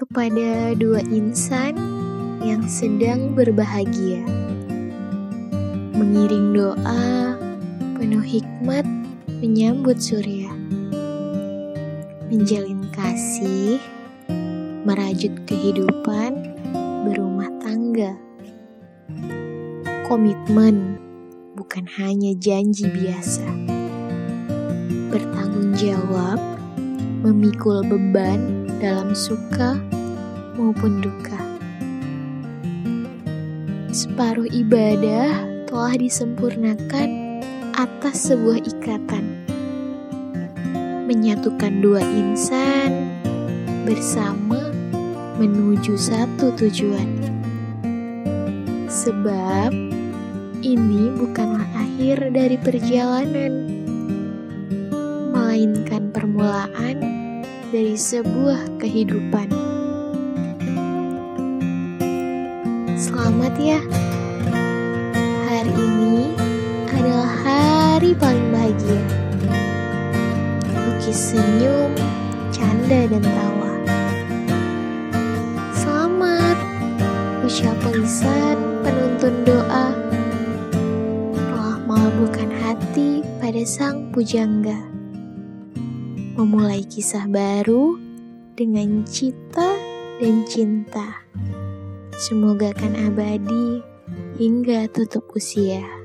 kepada dua insan yang sedang berbahagia. Mengiring doa penuh hikmat menyambut surya. Menjalin kasih, merajut kehidupan berumah tangga. Komitmen bukan hanya janji biasa. Bertanggung jawab, memikul beban dalam suka maupun duka. Separuh ibadah telah disempurnakan atas sebuah ikatan. Menyatukan dua insan bersama menuju satu tujuan. Sebab ini bukanlah akhir dari perjalanan, melainkan permulaan dari sebuah kehidupan. Selamat ya. Hari ini adalah hari paling bahagia. Lukis senyum, canda dan tawa. Selamat ucap lisan penuntun doa telah melambungkan hati pada sang pujangga. Memulai kisah baru dengan cita dan cinta. Semoga kan abadi hingga tutup usia.